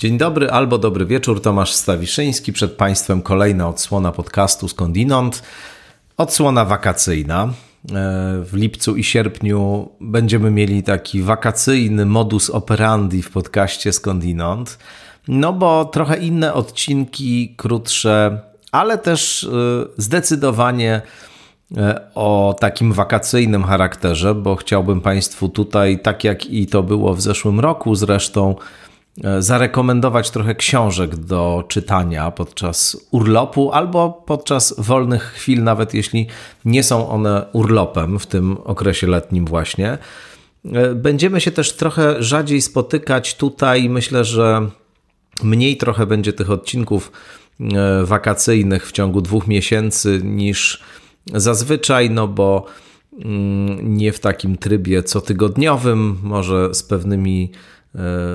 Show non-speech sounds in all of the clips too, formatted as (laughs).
Dzień dobry albo dobry wieczór, Tomasz Stawiszyński. Przed Państwem kolejna odsłona podcastu Skądinąd. Odsłona wakacyjna. E, w lipcu i sierpniu będziemy mieli taki wakacyjny modus operandi w podcaście Skądinąd. No bo trochę inne odcinki, krótsze, ale też e, zdecydowanie e, o takim wakacyjnym charakterze, bo chciałbym Państwu tutaj, tak jak i to było w zeszłym roku zresztą, zarekomendować trochę książek do czytania podczas urlopu albo podczas wolnych chwil, nawet jeśli nie są one urlopem w tym okresie letnim, właśnie. E, będziemy się też trochę rzadziej spotykać tutaj. Myślę, że mniej trochę będzie tych odcinków e, wakacyjnych w ciągu dwóch miesięcy niż zazwyczaj, no bo mm, nie w takim trybie cotygodniowym, może z pewnymi E,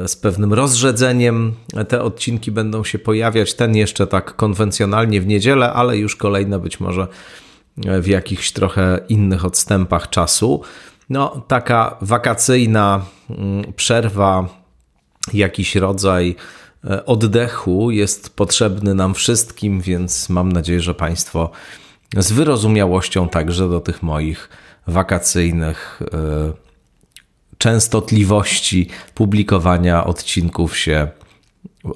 z pewnym rozrzedzeniem. Te odcinki będą się pojawiać. Ten jeszcze tak konwencjonalnie w niedzielę, ale już kolejne być może w jakichś trochę innych odstępach czasu. No, taka wakacyjna mm, przerwa, jakiś rodzaj e, oddechu jest potrzebny nam wszystkim, więc mam nadzieję, że Państwo z wyrozumiałością także do tych moich wakacyjnych e, częstotliwości publikowania odcinków się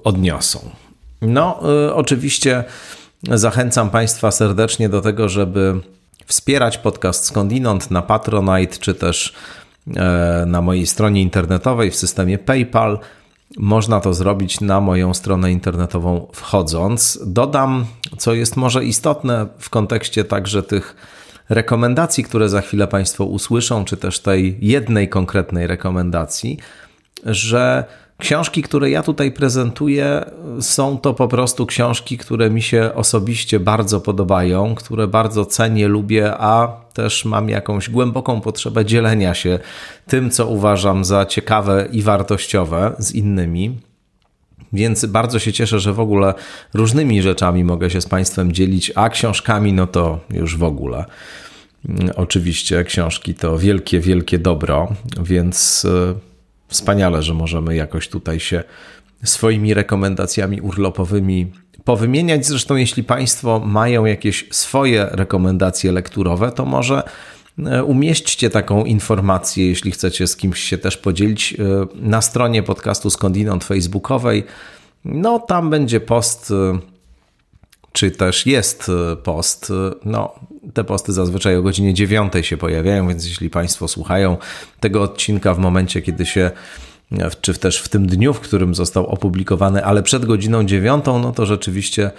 odniosą. No, y, oczywiście zachęcam Państwa serdecznie do tego, żeby wspierać podcast skądinąd na Patronite, czy też e, na mojej stronie internetowej w systemie PayPal. Można to zrobić na moją stronę internetową wchodząc. Dodam, co jest może istotne w kontekście także tych rekomendacji, które za chwilę Państwo usłyszą, czy też tej jednej konkretnej rekomendacji, że książki, które ja tutaj prezentuję, są to po prostu książki, które mi się osobiście bardzo podobają, które bardzo cenię, lubię, a też mam jakąś głęboką potrzebę dzielenia się tym, co uważam za ciekawe i wartościowe z innymi. Więc bardzo się cieszę, że w ogóle różnymi rzeczami mogę się z Państwem dzielić, a książkami no to już w ogóle. Mm, oczywiście książki to wielkie, wielkie dobro, więc e, wspaniale, że możemy jakoś tutaj się swoimi rekomendacjami urlopowymi powymieniać. Zresztą, jeśli Państwo mają jakieś swoje rekomendacje lekturowe, to może umieśćcie taką informację, jeśli chcecie z kimś się też podzielić, e, na stronie podcastu Skądinąd Facebookowej. No, tam będzie post czy też jest e, post. E, no, te posty zazwyczaj o godzinie 9 się pojawiają, więc jeśli Państwo słuchają tego odcinka w momencie, kiedy się, e, czy też w tym dniu, w którym został opublikowany, ale przed godziną 9, no to rzeczywiście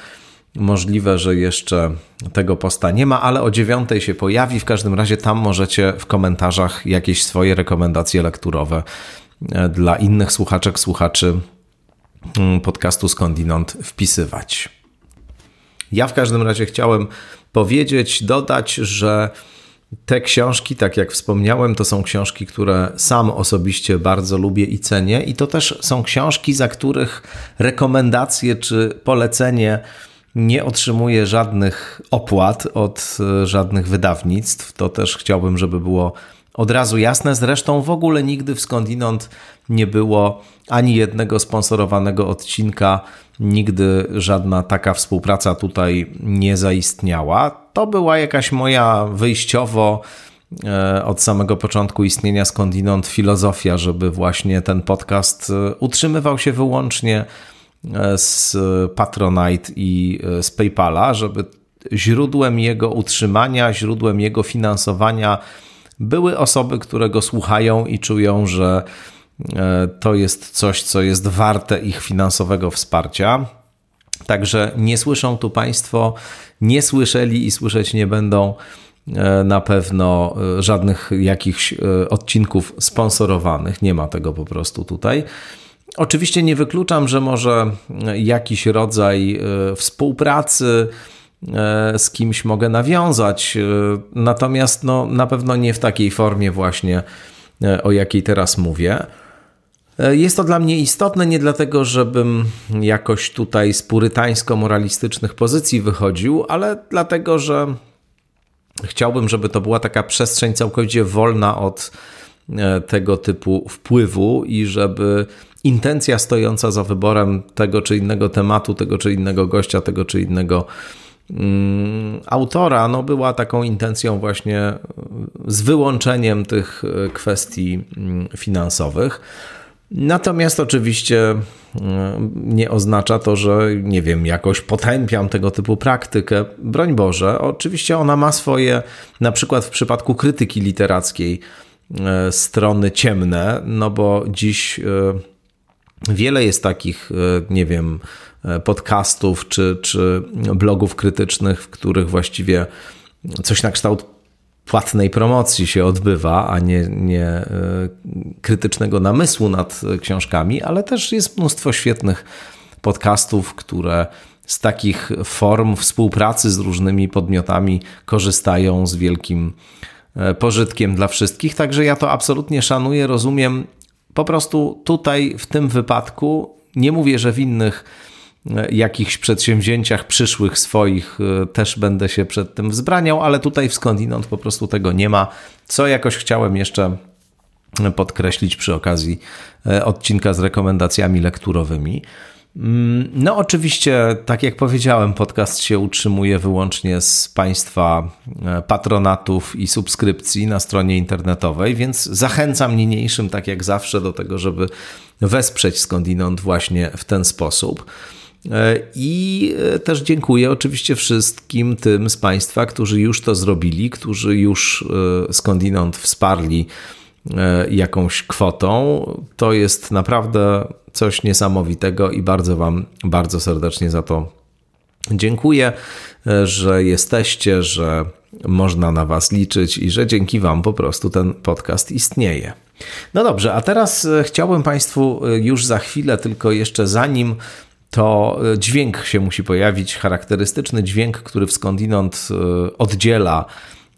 możliwe, że jeszcze tego posta nie ma, ale o 9 się pojawi. W każdym razie tam możecie w komentarzach jakieś swoje rekomendacje lekturowe dla innych słuchaczek, słuchaczy mm, podcastu Skądinąd wpisywać. Ja w każdym razie chciałem powiedzieć, dodać, że te książki, tak jak wspomniałem, to są książki, które sam osobiście bardzo lubię i cenię, i to też są książki, za których rekomendacje czy polecenie nie otrzymuje żadnych opłat od e, żadnych wydawnictw. To też chciałbym, żeby było od razu jasne. Zresztą w ogóle nigdy w skądinąd nie było ani jednego sponsorowanego odcinka, nigdy żadna taka współpraca tutaj nie zaistniała. To była jakaś moja wyjściowo e, od samego początku istnienia skądinąd filozofia, żeby właśnie ten podcast e, utrzymywał się wyłącznie z Patronite i z PayPala, żeby źródłem jego utrzymania, źródłem jego finansowania były osoby, które go słuchają i czują, że e, to jest coś, co jest warte ich finansowego wsparcia. Także nie słyszą tu Państwo, nie słyszeli i słyszeć nie będą e, na pewno e, żadnych jakichś odcinków sponsorowanych. Nie ma tego po prostu tutaj. Oczywiście nie wykluczam, że może jakiś rodzaj współpracy E, z kimś mogę nawiązać. E, natomiast no, na pewno nie w takiej formie właśnie, e, o jakiej teraz mówię. Jest to dla mnie istotne nie dlatego, żebym jakoś tutaj z purytańsko-moralistycznych pozycji wychodził, ale dlatego, że chciałbym, żeby to była taka przestrzeń całkowicie wolna od tego typu wpływu i żeby intencja stojąca za wyborem tego czy innego tematu, tego czy innego gościa, tego czy innego mm, autora, no była taką intencją właśnie z wyłączeniem tych kwestii mm, finansowych. Natomiast oczywiście mm, nie oznacza to, że nie wiem, jakoś potępiam tego typu praktykę. Broń Boże, oczywiście ona ma swoje, na przykład w przypadku krytyki literackiej, e, strony ciemne, no bo dziś e, wiele jest takich, e, nie wiem, podcastów czy, czy blogów krytycznych, w których właściwie coś na kształt płatnej promocji się odbywa, a nie, nie e, krytycznego namysłu nad książkami, ale też jest mnóstwo świetnych podcastów, które z takich form współpracy z różnymi podmiotami korzystają z wielkim e, pożytkiem dla wszystkich. Także ja to absolutnie szanuję, rozumiem. Po prostu tutaj w tym wypadku nie mówię, że w innych jakichś przedsięwzięciach przyszłych swoich e, też będę się przed tym wzbraniał, ale tutaj w skądinąd po prostu tego nie ma, co jakoś chciałem jeszcze podkreślić przy okazji e, odcinka z rekomendacjami lekturowymi. Mm, no, oczywiście, tak jak powiedziałem, podcast się utrzymuje wyłącznie z Państwa e, patronatów i subskrypcji na stronie internetowej, więc zachęcam niniejszym, tak jak zawsze, do tego, żeby wesprzeć skądinąd właśnie w ten sposób. E, I e, też dziękuję oczywiście wszystkim tym z Państwa, którzy już to zrobili, którzy już skądinąd wsparli jakąś kwotą. To jest naprawdę coś niesamowitego i bardzo Wam bardzo serdecznie za to dziękuję, że jesteście, że można na Was liczyć i że dzięki Wam po prostu ten podcast istnieje. No dobrze, a teraz chciałbym Państwu już za chwilę, tylko jeszcze zanim to e, dźwięk się musi pojawić, charakterystyczny dźwięk, który skądinąd e, oddziela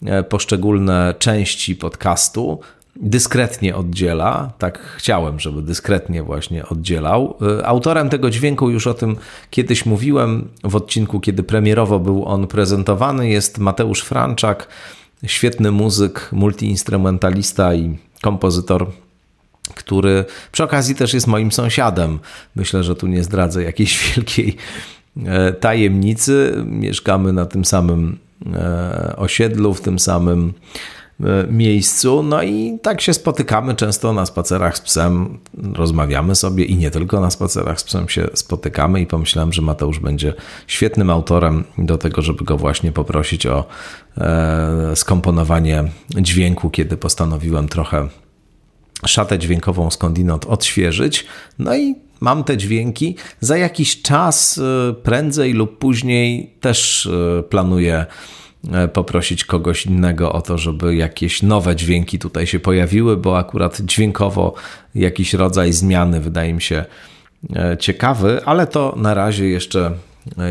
e, poszczególne części podcastu, dyskretnie oddziela. Tak chciałem, żeby dyskretnie właśnie oddzielał. Autorem tego dźwięku, już o tym kiedyś mówiłem w odcinku, kiedy premierowo był on prezentowany, jest Mateusz Franczak, świetny muzyk, multiinstrumentalista i kompozytor który przy okazji też jest moim sąsiadem. Myślę, że tu nie zdradzę jakiejś (laughs) wielkiej e, tajemnicy. Mieszkamy na tym samym e, osiedlu, w tym samym miejscu. No i tak się spotykamy często na spacerach z psem, rozmawiamy sobie i nie tylko na spacerach z psem się spotykamy i pomyślałem, że Mateusz będzie świetnym autorem do tego, żeby go właśnie poprosić o skomponowanie dźwięku, kiedy postanowiłem trochę szatę dźwiękową skądinąd odświeżyć. No i mam te dźwięki. Za jakiś czas, y, prędzej lub później, też planuję poprosić kogoś innego o to, żeby jakieś nowe dźwięki tutaj się pojawiły, bo akurat dźwiękowo jakiś rodzaj zmiany wydaje mi się ciekawy, ale to na razie jeszcze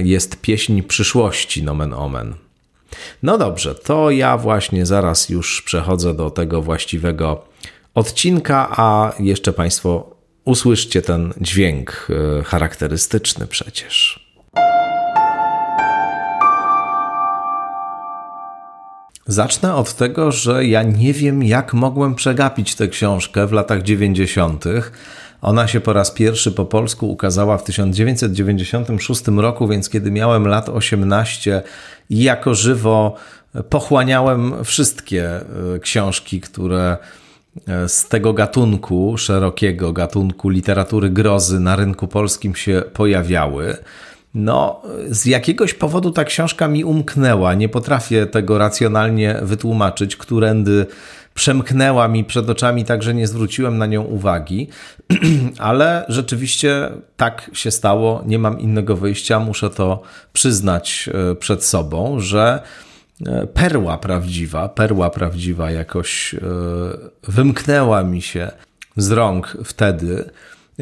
jest pieśń przyszłości, nomen omen. No dobrze, to ja właśnie zaraz już przechodzę do tego właściwego odcinka, a jeszcze Państwo usłyszcie ten dźwięk e, charakterystyczny przecież. Zacznę od tego, że ja nie wiem, jak mogłem przegapić tę książkę w latach 90. Ona się po raz pierwszy po polsku ukazała w 1996 roku, więc kiedy miałem lat 18 i jako żywo pochłaniałem wszystkie e, książki, które E, z tego gatunku, szerokiego gatunku literatury grozy na rynku polskim się pojawiały. No, z jakiegoś powodu ta książka mi umknęła. Nie potrafię tego racjonalnie wytłumaczyć, którędy przemknęła mi przed oczami, tak że nie zwróciłem na nią uwagi, (clears throat) ale rzeczywiście tak się stało. Nie mam innego wyjścia, muszę to przyznać e, przed sobą, że E, perła prawdziwa, perła prawdziwa jakoś e, wymknęła mi się z rąk wtedy.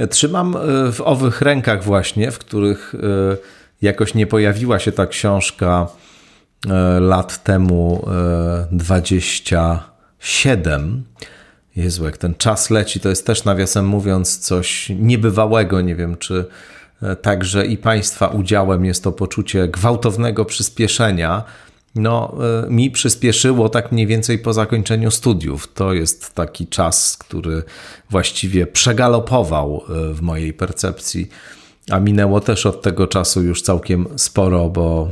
Trzymam e, w owych rękach właśnie, w których jakoś nie pojawiła się ta książka lat temu 27. Jezu, jak ten czas leci, to jest też nawiasem mówiąc coś niebywałego. Nie wiem, czy także i Państwa udziałem jest to poczucie gwałtownego przyspieszenia no, e, mi przyspieszyło tak mniej więcej po zakończeniu studiów. To jest taki czas, który właściwie przegalopował e, w mojej percepcji, a minęło też od tego czasu już całkiem sporo, bo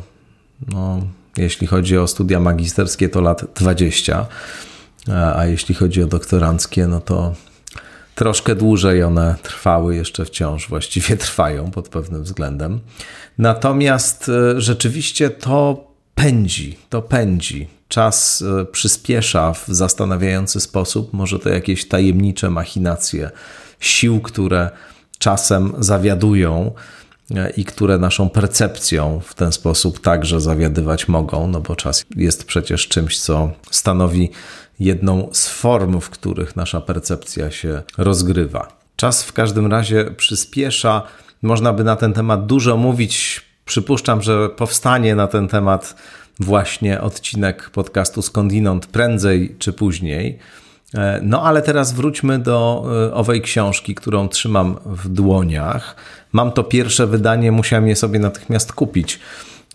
no, jeśli chodzi o studia magisterskie, to lat 20, a jeśli chodzi o doktoranckie, no to troszkę dłużej one trwały, jeszcze wciąż właściwie (laughs) trwają pod pewnym względem. Natomiast e, rzeczywiście to pędzi, to pędzi. Czas e, przyspiesza w zastanawiający sposób, może to jakieś tajemnicze machinacje sił, które czasem zawiadują e, i które naszą percepcją w ten sposób także zawiadywać mogą, no bo czas jest przecież czymś, co stanowi jedną z form, w których nasza percepcja się rozgrywa. Czas w każdym razie przyspiesza. Można by na ten temat dużo mówić. Przypuszczam, że powstanie na ten temat właśnie odcinek podcastu Skądinąd prędzej czy później. E, no ale teraz wróćmy do e, owej książki, którą trzymam w dłoniach. Mam to pierwsze wydanie, musiałem je sobie natychmiast kupić,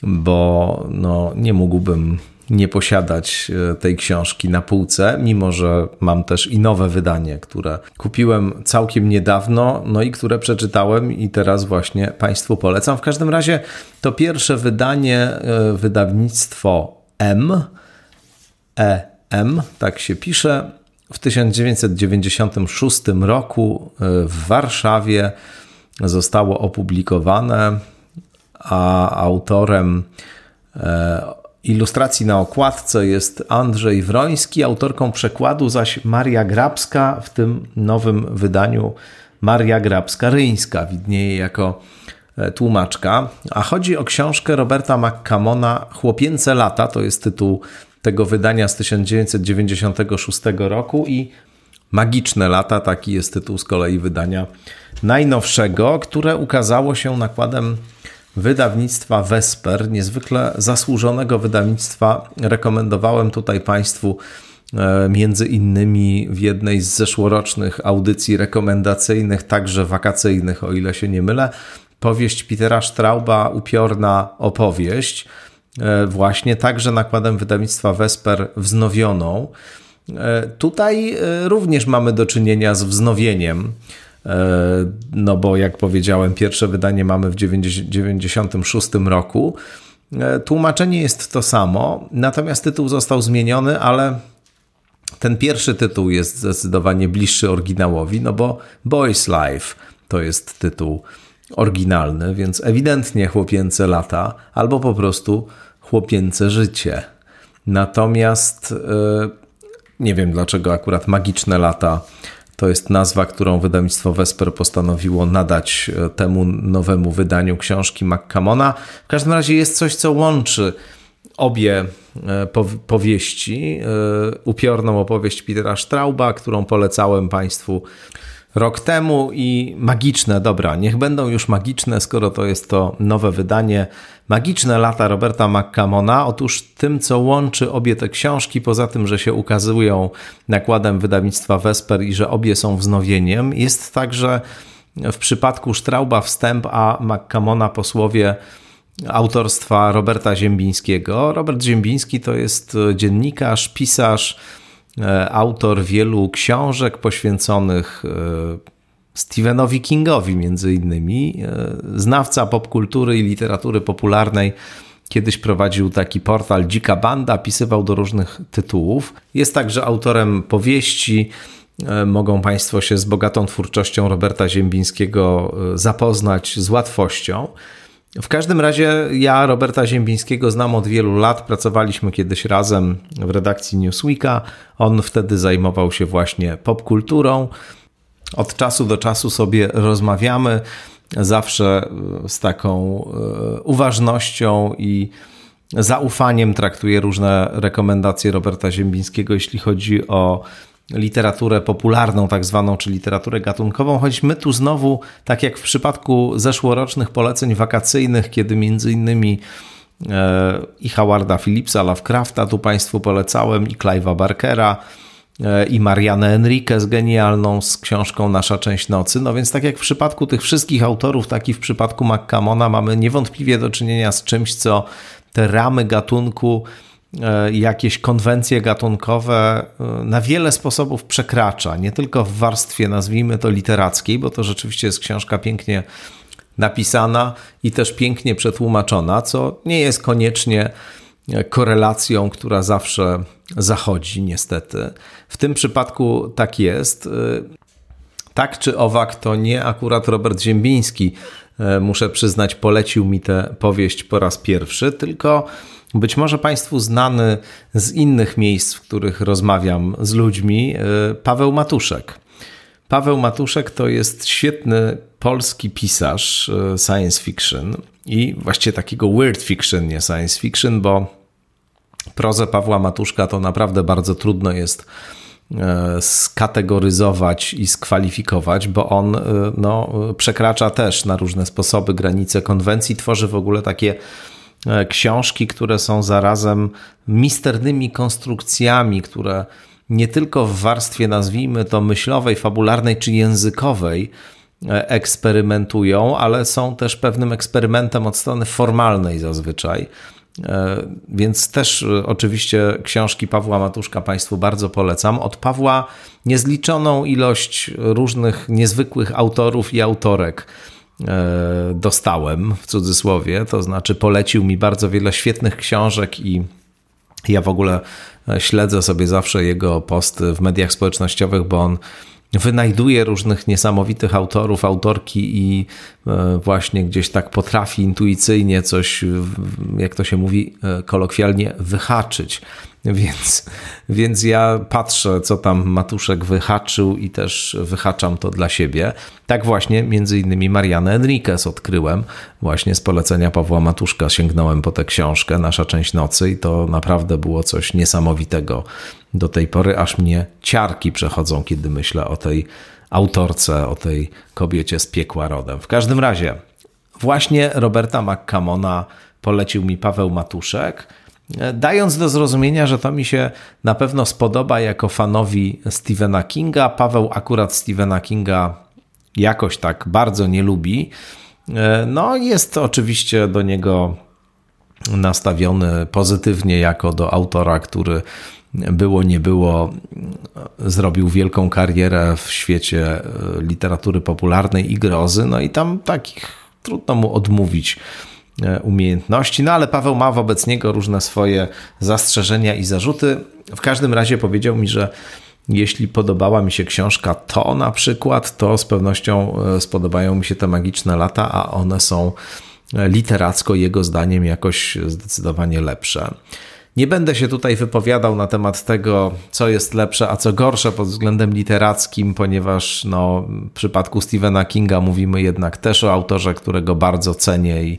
bo no, nie mógłbym nie posiadać e, tej książki na półce, mimo że mam też i nowe wydanie, które kupiłem całkiem niedawno, no i które przeczytałem i teraz właśnie Państwu polecam. W każdym razie to pierwsze wydanie, e, wydawnictwo M, EM, tak się pisze, w 1996 roku e, w Warszawie zostało opublikowane, a autorem Ilustracji na okładce jest Andrzej Wroński, autorką przekładu zaś Maria Grabska, w tym nowym wydaniu Maria Grabska-Ryńska, widnieje jako e, tłumaczka. A chodzi o książkę Roberta McCamona Chłopięce lata, to jest tytuł tego wydania z 1996 roku i Magiczne lata, taki jest tytuł z kolei wydania najnowszego, które ukazało się nakładem wydawnictwa Vesper, niezwykle zasłużonego wydawnictwa. Rekomendowałem tutaj Państwu e, między innymi w jednej z zeszłorocznych audycji rekomendacyjnych, także wakacyjnych, o ile się nie mylę, powieść Petera Strauba, upiorna opowieść, e, właśnie także nakładem wydawnictwa Vesper wznowioną. E, tutaj również mamy do czynienia z wznowieniem. E, no bo jak powiedziałem, pierwsze wydanie mamy w 1996 roku. E, tłumaczenie jest to samo, natomiast tytuł został zmieniony, ale ten pierwszy tytuł jest zdecydowanie bliższy oryginałowi, no bo Boy's Life to jest tytuł oryginalny, więc ewidentnie chłopięce lata albo po prostu chłopięce życie. Natomiast e, nie wiem dlaczego akurat magiczne lata to jest nazwa, którą wydawnictwo Vesper postanowiło nadać e, temu nowemu wydaniu książki McCamona. W każdym razie jest coś, co łączy obie e, powieści. E, upiorną opowieść Petera Strauba, którą polecałem Państwu rok temu i magiczne, dobra, niech będą już magiczne, skoro to jest to nowe wydanie. Magiczne lata Roberta McCamona. Otóż tym, co łączy obie te książki, poza tym, że się ukazują nakładem wydawnictwa Vesper i że obie są wznowieniem, jest także w przypadku Strauba wstęp, a McCamona posłowie autorstwa Roberta Ziembińskiego. Robert Ziembiński to jest dziennikarz, pisarz, autor wielu książek poświęconych e, Stephenowi Kingowi między innymi, e, znawca popkultury i literatury popularnej. Kiedyś prowadził taki portal Dzika Banda, pisywał do różnych tytułów. Jest także autorem powieści. Mogą Państwo się z bogatą twórczością Roberta Ziembińskiego zapoznać z łatwością. W każdym razie ja Roberta Ziembińskiego znam od wielu lat. Pracowaliśmy kiedyś razem w redakcji Newsweeka. On wtedy zajmował się właśnie popkulturą. Od czasu do czasu sobie rozmawiamy, zawsze z taką e, uważnością i zaufaniem traktuję różne rekomendacje Roberta Ziembińskiego, jeśli chodzi o literaturę popularną, tak zwaną, czy literaturę gatunkową, choć my tu znowu, tak jak w przypadku zeszłorocznych poleceń wakacyjnych, kiedy między innymi e, i Howarda Phillipsa, Lovecrafta tu Państwu polecałem, i Clive'a Barkera, e, i Marianę Enriquez genialną z książką Nasza część nocy. No więc tak jak w przypadku tych wszystkich autorów, tak i w przypadku McCamona mamy niewątpliwie do czynienia z czymś, co te ramy gatunku jakieś konwencje gatunkowe e, na wiele sposobów przekracza. Nie tylko w warstwie, nazwijmy to literackiej, bo to rzeczywiście jest książka pięknie napisana i też pięknie przetłumaczona, co nie jest koniecznie korelacją, która zawsze zachodzi, niestety. W tym przypadku tak jest. Tak czy owak, to nie akurat Robert Ziembiński, e, muszę przyznać, polecił mi tę powieść po raz pierwszy, tylko być może Państwu znany z innych miejsc, w których rozmawiam z ludźmi, e, Paweł Matuszek. Paweł Matuszek to jest świetny polski pisarz e, science fiction i właściwie takiego weird fiction, nie science fiction, bo prozę Pawła Matuszka to naprawdę bardzo trudno jest E, skategoryzować i skwalifikować, bo on e, no, przekracza też na różne sposoby granice konwencji, tworzy w ogóle takie e, książki, które są zarazem misternymi konstrukcjami, które nie tylko w warstwie, nazwijmy to, myślowej, fabularnej czy językowej eksperymentują, ale są też pewnym eksperymentem od strony formalnej zazwyczaj. E, więc też e, oczywiście książki Pawła Matuszka Państwu bardzo polecam. Od Pawła niezliczoną ilość różnych niezwykłych autorów i autorek e, dostałem w cudzysłowie, to znaczy polecił mi bardzo wiele świetnych książek i ja w ogóle śledzę sobie zawsze jego posty w mediach społecznościowych, bo on wynajduje różnych niesamowitych autorów, autorki i e, właśnie gdzieś tak potrafi intuicyjnie coś, jak to się mówi e, kolokwialnie, wyhaczyć. Więc, więc ja patrzę, co tam Matuszek wyhaczył i też wyhaczam to dla siebie. Tak właśnie między innymi Marianę Enriquez odkryłem. Właśnie z polecenia Pawła Matuszka sięgnąłem po tę książkę, Nasza część nocy i to naprawdę było coś niesamowitego do tej pory, aż mnie ciarki przechodzą, kiedy myślę o tej autorce, o tej kobiecie z piekła rodem. W każdym razie właśnie Roberta McCamona polecił mi Paweł Matuszek – dając do zrozumienia, że to mi się na pewno spodoba jako fanowi Stephena Kinga. Paweł akurat Stephena Kinga jakoś tak bardzo nie lubi. No, jest oczywiście do niego nastawiony pozytywnie jako do autora, który było nie było, zrobił wielką karierę w świecie literatury popularnej i grozy. No i tam takich trudno mu odmówić E, umiejętności. No ale Paweł ma wobec niego różne swoje zastrzeżenia i zarzuty. W każdym razie powiedział mi, że jeśli podobała mi się książka to na przykład, to z pewnością e, spodobają mi się te magiczne lata, a one są e, literacko jego zdaniem jakoś zdecydowanie lepsze. Nie będę się tutaj wypowiadał na temat tego, co jest lepsze, a co gorsze pod względem literackim, ponieważ no, w przypadku Stephena Kinga mówimy jednak też o autorze, którego bardzo cenię i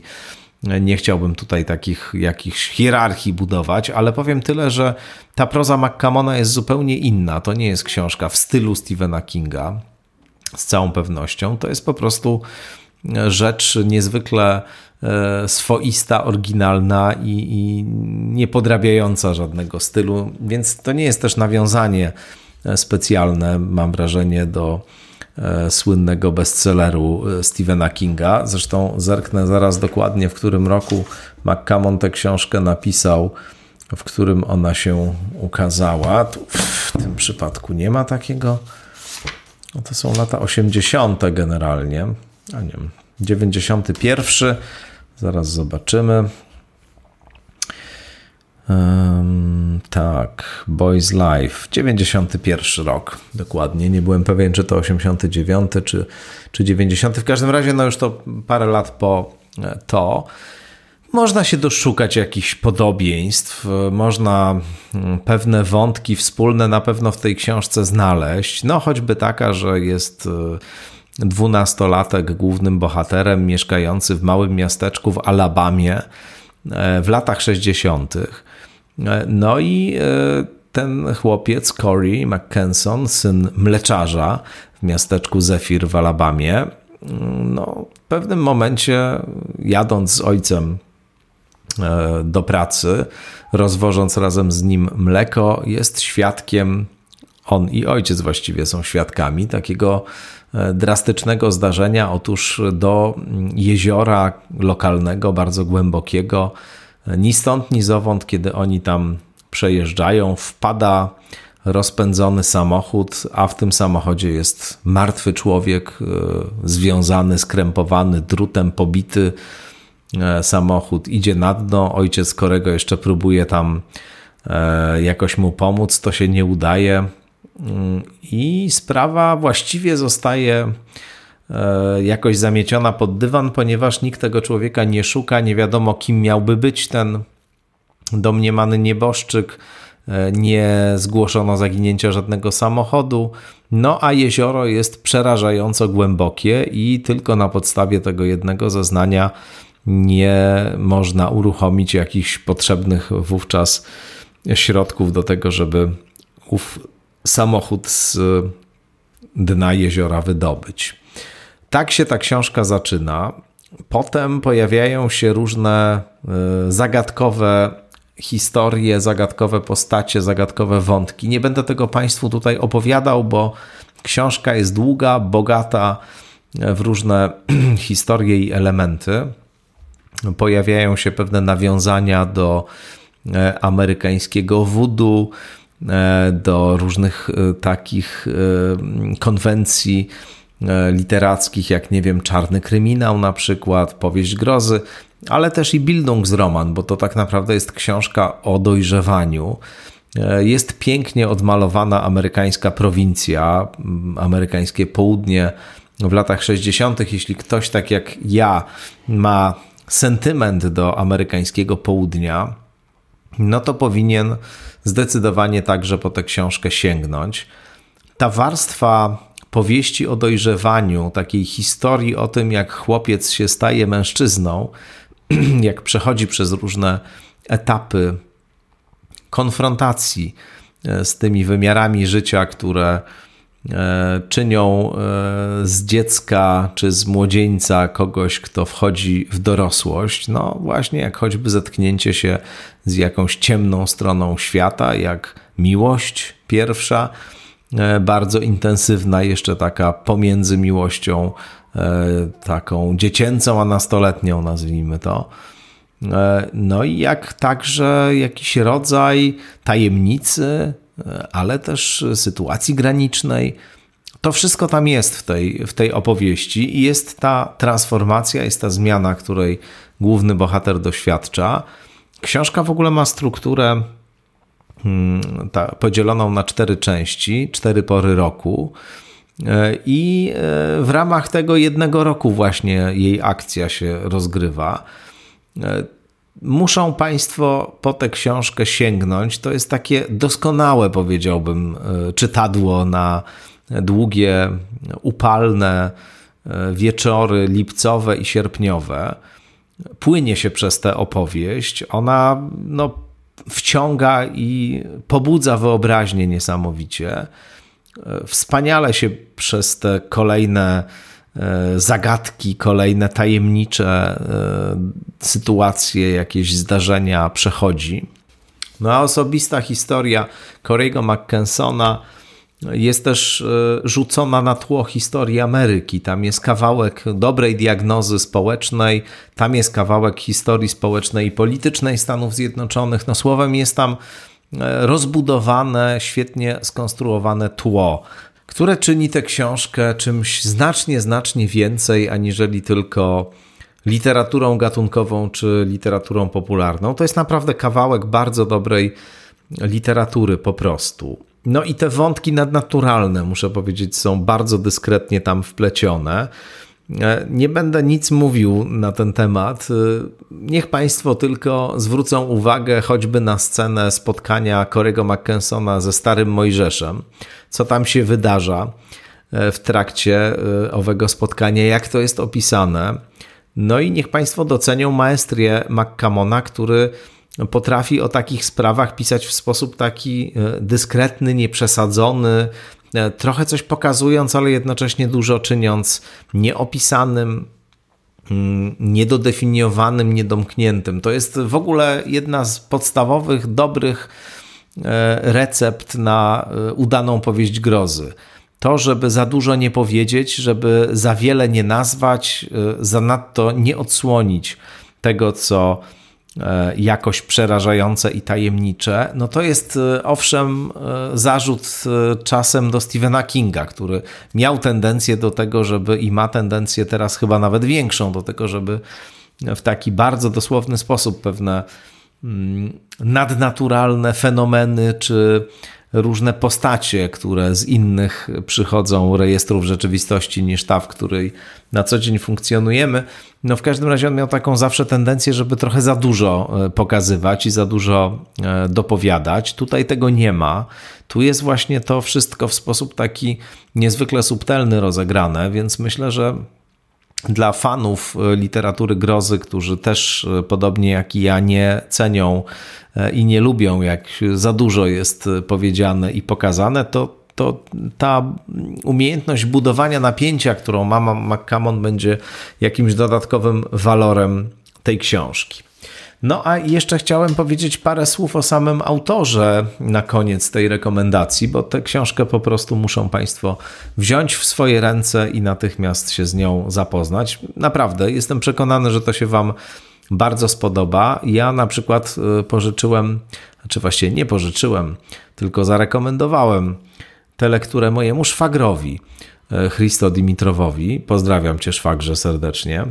nie chciałbym tutaj takich jakichś hierarchii budować, ale powiem tyle, że ta proza McCamona jest zupełnie inna. To nie jest książka w stylu Stephena Kinga, z całą pewnością. To jest po prostu rzecz niezwykle e, swoista, oryginalna i, i niepodrabiająca żadnego stylu, więc to nie jest też nawiązanie specjalne, mam wrażenie, do E, słynnego bestselleru e, Stephena Kinga. Zresztą zerknę zaraz dokładnie, w którym roku McCammon tę książkę napisał, w którym ona się ukazała. Tu w tym przypadku nie ma takiego. No to są lata 80. generalnie, a nie wiem, 91. Zaraz zobaczymy. Um, tak, Boys Life, 91 rok dokładnie. Nie byłem pewien, czy to 89 czy, czy 90. W każdym razie, no już to parę lat po e, to. Można się doszukać jakichś podobieństw, można mm, pewne wątki wspólne na pewno w tej książce znaleźć. No, choćby taka, że jest e, dwunastolatek głównym bohaterem mieszkający w małym miasteczku w Alabamie e, w latach 60. E, no i e, ten chłopiec, Corey McKenson, syn mleczarza w miasteczku Zephyr w Alabamie, mm, no, w pewnym momencie jadąc z ojcem do pracy, rozwożąc razem z nim mleko, jest świadkiem, on i ojciec właściwie są świadkami takiego drastycznego zdarzenia. Otóż do jeziora lokalnego, bardzo głębokiego, ni stąd, ni zowąd, kiedy oni tam przejeżdżają, wpada rozpędzony samochód, a w tym samochodzie jest martwy człowiek, e, związany, skrępowany, drutem pobity e, samochód, idzie na dno. Ojciec Korego jeszcze próbuje tam e, jakoś mu pomóc, to się nie udaje. I sprawa właściwie zostaje jakoś zamieciona pod dywan, ponieważ nikt tego człowieka nie szuka, nie wiadomo kim miałby być ten domniemany nieboszczyk E, nie zgłoszono zaginięcia żadnego samochodu. No a jezioro jest przerażająco głębokie i tylko na podstawie tego jednego zeznania nie można uruchomić jakichś potrzebnych wówczas środków do tego, żeby ów samochód z dna jeziora wydobyć. Tak się ta książka zaczyna. Potem pojawiają się różne e, zagadkowe historie, zagadkowe postacie, zagadkowe wątki. Nie będę tego Państwu tutaj opowiadał, bo książka jest długa, bogata w różne (clears throat) historie i elementy. Pojawiają się pewne nawiązania do e, amerykańskiego voodoo, do różnych e, takich konwencji literackich, jak nie wiem, Czarny Kryminał na przykład, Powieść Grozy ale też i Bildungsroman, bo to tak naprawdę jest książka o dojrzewaniu. E, jest pięknie odmalowana amerykańska prowincja, amerykańskie południe w latach 60. Jeśli ktoś tak jak ja ma sentyment do amerykańskiego południa, no to powinien zdecydowanie także po tę książkę sięgnąć. Ta warstwa powieści o dojrzewaniu, takiej historii o tym, jak chłopiec się staje mężczyzną, (clears throat) jak przechodzi przez różne etapy konfrontacji e, z tymi wymiarami życia, które czynią e, z dziecka czy z młodzieńca kogoś, kto wchodzi w dorosłość. No, właśnie jak choćby zetknięcie się z jakąś ciemną stroną świata, jak miłość pierwsza, bardzo intensywna, jeszcze taka pomiędzy miłością E, taką dziecięcą, a nastoletnią, nazwijmy to. E, no i jak także jakiś rodzaj tajemnicy, e, ale też sytuacji granicznej. To wszystko tam jest w tej, w tej opowieści i jest ta transformacja, jest ta zmiana, której główny bohater doświadcza. Książka w ogóle ma strukturę hmm, ta, podzieloną na cztery części, cztery pory roku. E, I e, w ramach tego jednego roku właśnie jej akcja się rozgrywa. E, muszą Państwo po tę książkę sięgnąć. To jest takie doskonałe, powiedziałbym, czytadło na długie, upalne wieczory lipcowe i sierpniowe. Płynie się przez tę opowieść. Ona no, wciąga i pobudza wyobraźnię niesamowicie. E, wspaniale się przez te kolejne e, zagadki, kolejne tajemnicze e, sytuacje, jakieś zdarzenia przechodzi. No a osobista historia Corey'ego McKensona jest też rzucona na tło historii Ameryki. Tam jest kawałek dobrej diagnozy społecznej, tam jest kawałek historii społecznej i politycznej Stanów Zjednoczonych. No słowem jest tam E, rozbudowane, świetnie skonstruowane tło, które czyni tę książkę czymś znacznie, znacznie więcej aniżeli tylko literaturą gatunkową czy literaturą popularną. To jest naprawdę kawałek bardzo dobrej literatury po prostu. No i te wątki nadnaturalne, muszę powiedzieć, są bardzo dyskretnie tam wplecione. E, nie będę nic mówił na ten temat. E, niech Państwo tylko zwrócą uwagę choćby na scenę spotkania Corego McKensona ze Starym Mojżeszem, co tam się wydarza e, w trakcie owego spotkania, jak to jest opisane. No i niech Państwo docenią maestrię McCamona, który potrafi o takich sprawach pisać w sposób taki dyskretny, nieprzesadzony, trochę coś pokazując, ale jednocześnie dużo czyniąc nieopisanym, mm, niedodefiniowanym, niedomkniętym. To jest w ogóle jedna z podstawowych, dobrych e, recept na e, udaną powieść grozy. To, żeby za dużo nie powiedzieć, żeby za wiele nie nazwać, zanadto nie odsłonić tego, co e, jakoś przerażające i tajemnicze, no to jest owszem zarzut czasem do Stephena Kinga, który miał tendencję do tego, żeby i ma tendencję teraz chyba nawet większą do tego, żeby w taki bardzo dosłowny sposób pewne mm, nadnaturalne fenomeny czy różne postacie, które z innych przychodzą rejestrów rzeczywistości niż ta, w której na co dzień funkcjonujemy. No w każdym razie on miał taką zawsze tendencję, żeby trochę za dużo e, pokazywać i za dużo e, dopowiadać. Tutaj tego nie ma. Tu jest właśnie to wszystko w sposób taki niezwykle subtelny rozegrane, więc myślę, że dla fanów e, literatury grozy, którzy też e, podobnie jak i ja nie cenią e, i nie lubią, jak za dużo jest powiedziane i pokazane, to, to ta umiejętność budowania napięcia, którą ma McCammon, będzie jakimś dodatkowym walorem tej książki. No a jeszcze chciałem powiedzieć parę słów o samym autorze na koniec tej rekomendacji, bo tę książkę po prostu muszą Państwo wziąć w swoje ręce i natychmiast się z nią zapoznać. Naprawdę, jestem przekonany, że to się Wam bardzo spodoba. Ja na przykład y, pożyczyłem, znaczy właściwie nie pożyczyłem, tylko zarekomendowałem tę lekturę mojemu szwagrowi, y, Christo Dimitrowowi. Pozdrawiam Cię, szwagrze, serdecznie.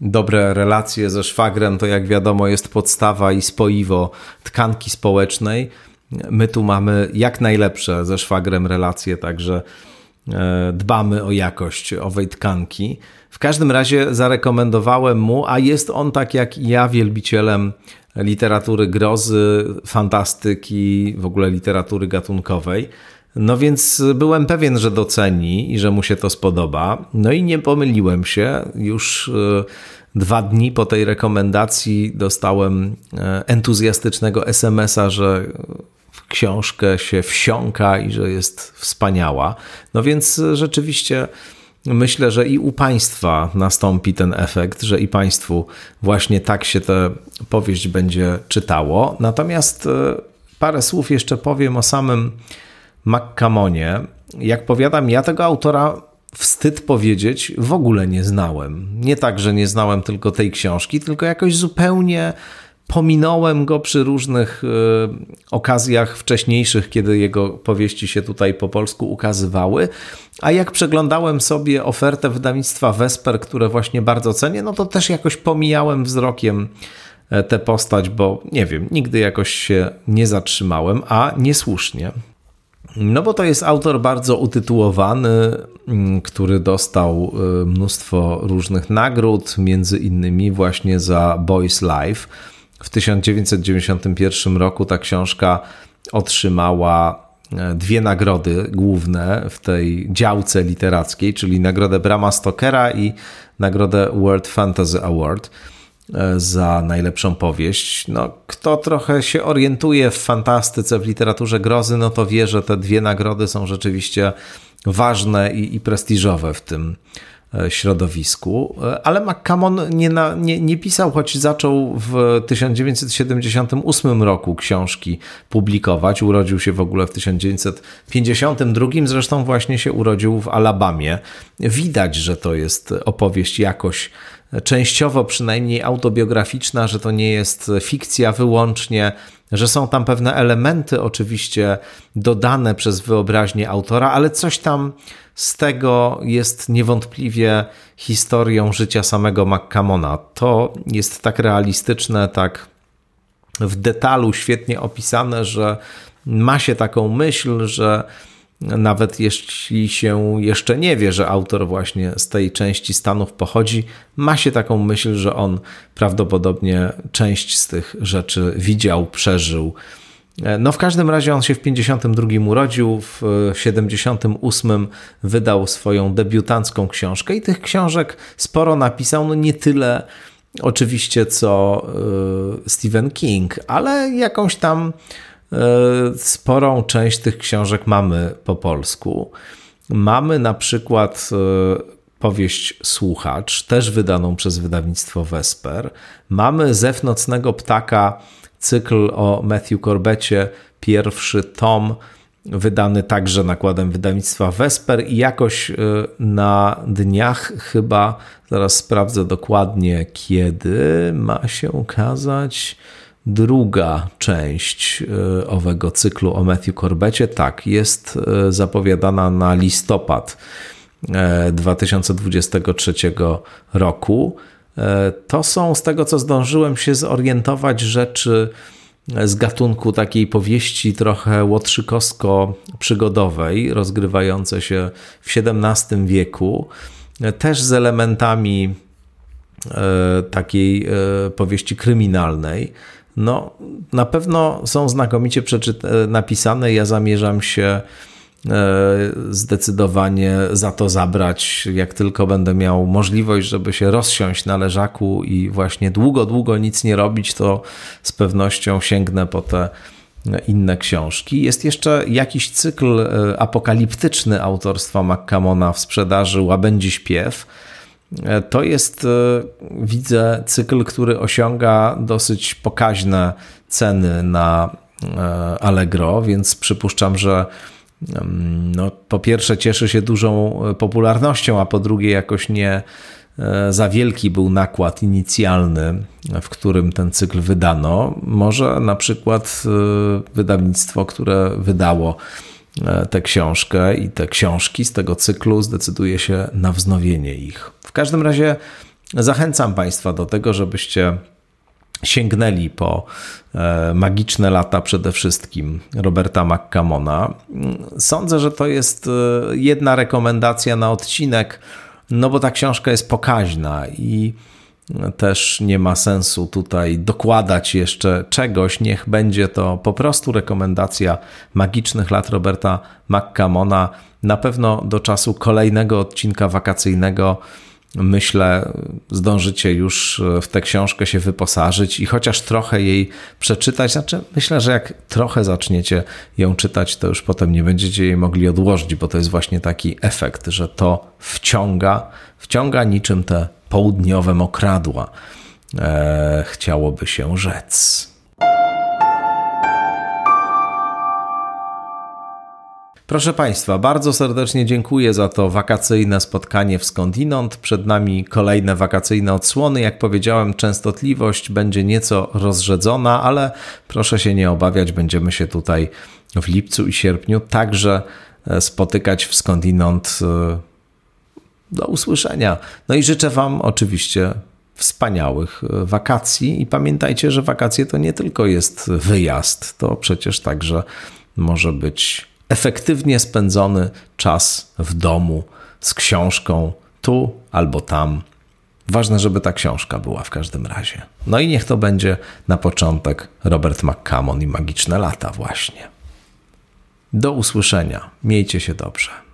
Dobre relacje ze szwagrem to, jak wiadomo, jest podstawa i spoiwo tkanki społecznej. My tu mamy jak najlepsze ze szwagrem relacje, także e, dbamy o jakość owej tkanki. W każdym razie zarekomendowałem mu, a jest on tak jak i ja wielbicielem literatury grozy, fantastyki, w ogóle literatury gatunkowej. No więc byłem pewien, że doceni i że mu się to spodoba. No i nie pomyliłem się. Już e, dwa dni po tej rekomendacji dostałem e, entuzjastycznego SMS-a, że książkę się wsiąka i że jest wspaniała. No więc rzeczywiście myślę, że i u Państwa nastąpi ten efekt, że i Państwu właśnie tak się tę powieść będzie czytało. Natomiast e, parę słów jeszcze powiem o samym McCamonie. Jak powiadam, ja tego autora wstyd powiedzieć, w ogóle nie znałem. Nie tak, że nie znałem tylko tej książki, tylko jakoś zupełnie pominąłem go przy różnych y, okazjach wcześniejszych, kiedy jego powieści się tutaj po polsku ukazywały. A jak przeglądałem sobie ofertę wydawnictwa Vesper, które właśnie bardzo cenię, no to też jakoś pomijałem wzrokiem e, tę postać, bo nie wiem, nigdy jakoś się nie zatrzymałem, a niesłusznie. No bo to jest autor bardzo utytułowany, mm, który dostał y, mnóstwo różnych nagród, między innymi właśnie za Boys Life. W 1991 roku ta książka otrzymała e, dwie nagrody główne w tej działce literackiej, czyli nagrodę Brama Stokera i nagrodę World Fantasy Award. E, za najlepszą powieść. No, kto trochę się orientuje w fantastyce, w literaturze grozy, no to wie, że te dwie nagrody są rzeczywiście ważne i, i prestiżowe w tym e, środowisku. E, ale McCammon nie, na, nie, nie pisał, choć zaczął w 1978 roku książki publikować. Urodził się w ogóle w 1952, zresztą właśnie się urodził w Alabamie. Widać, że to jest opowieść jakoś częściowo przynajmniej autobiograficzna, że to nie jest fikcja wyłącznie, że są tam pewne elementy oczywiście dodane przez wyobraźnię autora, ale coś tam z tego jest niewątpliwie historią życia samego McCamona. To jest tak realistyczne, tak w detalu świetnie opisane, że ma się taką myśl, że nawet jeśli się jeszcze nie wie, że autor właśnie z tej części Stanów pochodzi, ma się taką myśl, że on prawdopodobnie część z tych rzeczy widział, przeżył. No w każdym razie on się w 52 urodził, w 78 wydał swoją debiutancką książkę i tych książek sporo napisał, no nie tyle oczywiście co y, Stephen King, ale jakąś tam E, sporą część tych książek mamy po polsku. Mamy na przykład e, powieść Słuchacz, też wydaną przez wydawnictwo Vesper. Mamy Zew nocnego ptaka, cykl o Matthew Corbecie, pierwszy tom wydany także nakładem wydawnictwa Vesper i jakoś na dniach chyba, zaraz sprawdzę dokładnie kiedy, ma się ukazać druga część owego cyklu o Matthew Corbecie. Tak, jest zapowiadana na listopad 2023 roku. E, to są, z tego co zdążyłem się zorientować, rzeczy z gatunku takiej powieści trochę łotrzykowsko-przygodowej, rozgrywające się w XVII wieku, e, też z elementami e, takiej powieści kryminalnej. No, na pewno są znakomicie napisane. Ja zamierzam się E, zdecydowanie za to zabrać, jak tylko będę miał możliwość, żeby się rozsiąść na leżaku i właśnie długo, długo nic nie robić, to z pewnością sięgnę po te inne książki. Jest jeszcze jakiś cykl e, apokaliptyczny autorstwa McCamona w sprzedaży Łabędzi Śpiew. E, to jest, widzę, cykl, który osiąga dosyć pokaźne ceny na Allegro, więc przypuszczam, że no, po pierwsze cieszy się dużą e, popularnością, a po drugie jakoś nie e, za wielki był nakład inicjalny, w którym ten cykl wydano. Może na przykład e, wydawnictwo, które wydało tę książkę i te książki z tego cyklu zdecyduje się na wznowienie ich. Każdym razie zachęcam Państwa do tego, żebyście sięgnęli po e, magiczne lata przede wszystkim Roberta McCamona. Sądzę, że to jest e, jedna rekomendacja na odcinek, no bo ta książka jest pokaźna i też nie ma sensu tutaj dokładać jeszcze czegoś. Niech będzie to po prostu rekomendacja magicznych lat Roberta McCamona. Na pewno do czasu kolejnego odcinka wakacyjnego myślę, zdążycie już w tę książkę się wyposażyć i chociaż trochę jej przeczytać. Znaczy, myślę, że jak trochę zaczniecie ją czytać, to już potem nie będziecie jej mogli odłożyć, bo to jest właśnie taki efekt, że to wciąga, wciąga niczym te południowe mokradła. Eee, chciałoby się rzec. Proszę Państwa, bardzo serdecznie dziękuję za to wakacyjne spotkanie w Skądinąd. Przed nami kolejne wakacyjne odsłony. Jak powiedziałem, częstotliwość będzie nieco rozrzedzona, ale proszę się nie obawiać, będziemy się tutaj w lipcu i sierpniu także e, spotykać w Skądinąd. E, do usłyszenia. No i życzę Wam oczywiście wspaniałych e, wakacji i pamiętajcie, że wakacje to nie tylko jest wyjazd, to przecież także może być efektywnie spędzony czas w domu z książką tu albo tam. Ważne, żeby ta książka była w każdym razie. No i niech to będzie na początek Robert McCammon i magiczne lata, właśnie. Do usłyszenia. Miejcie się dobrze.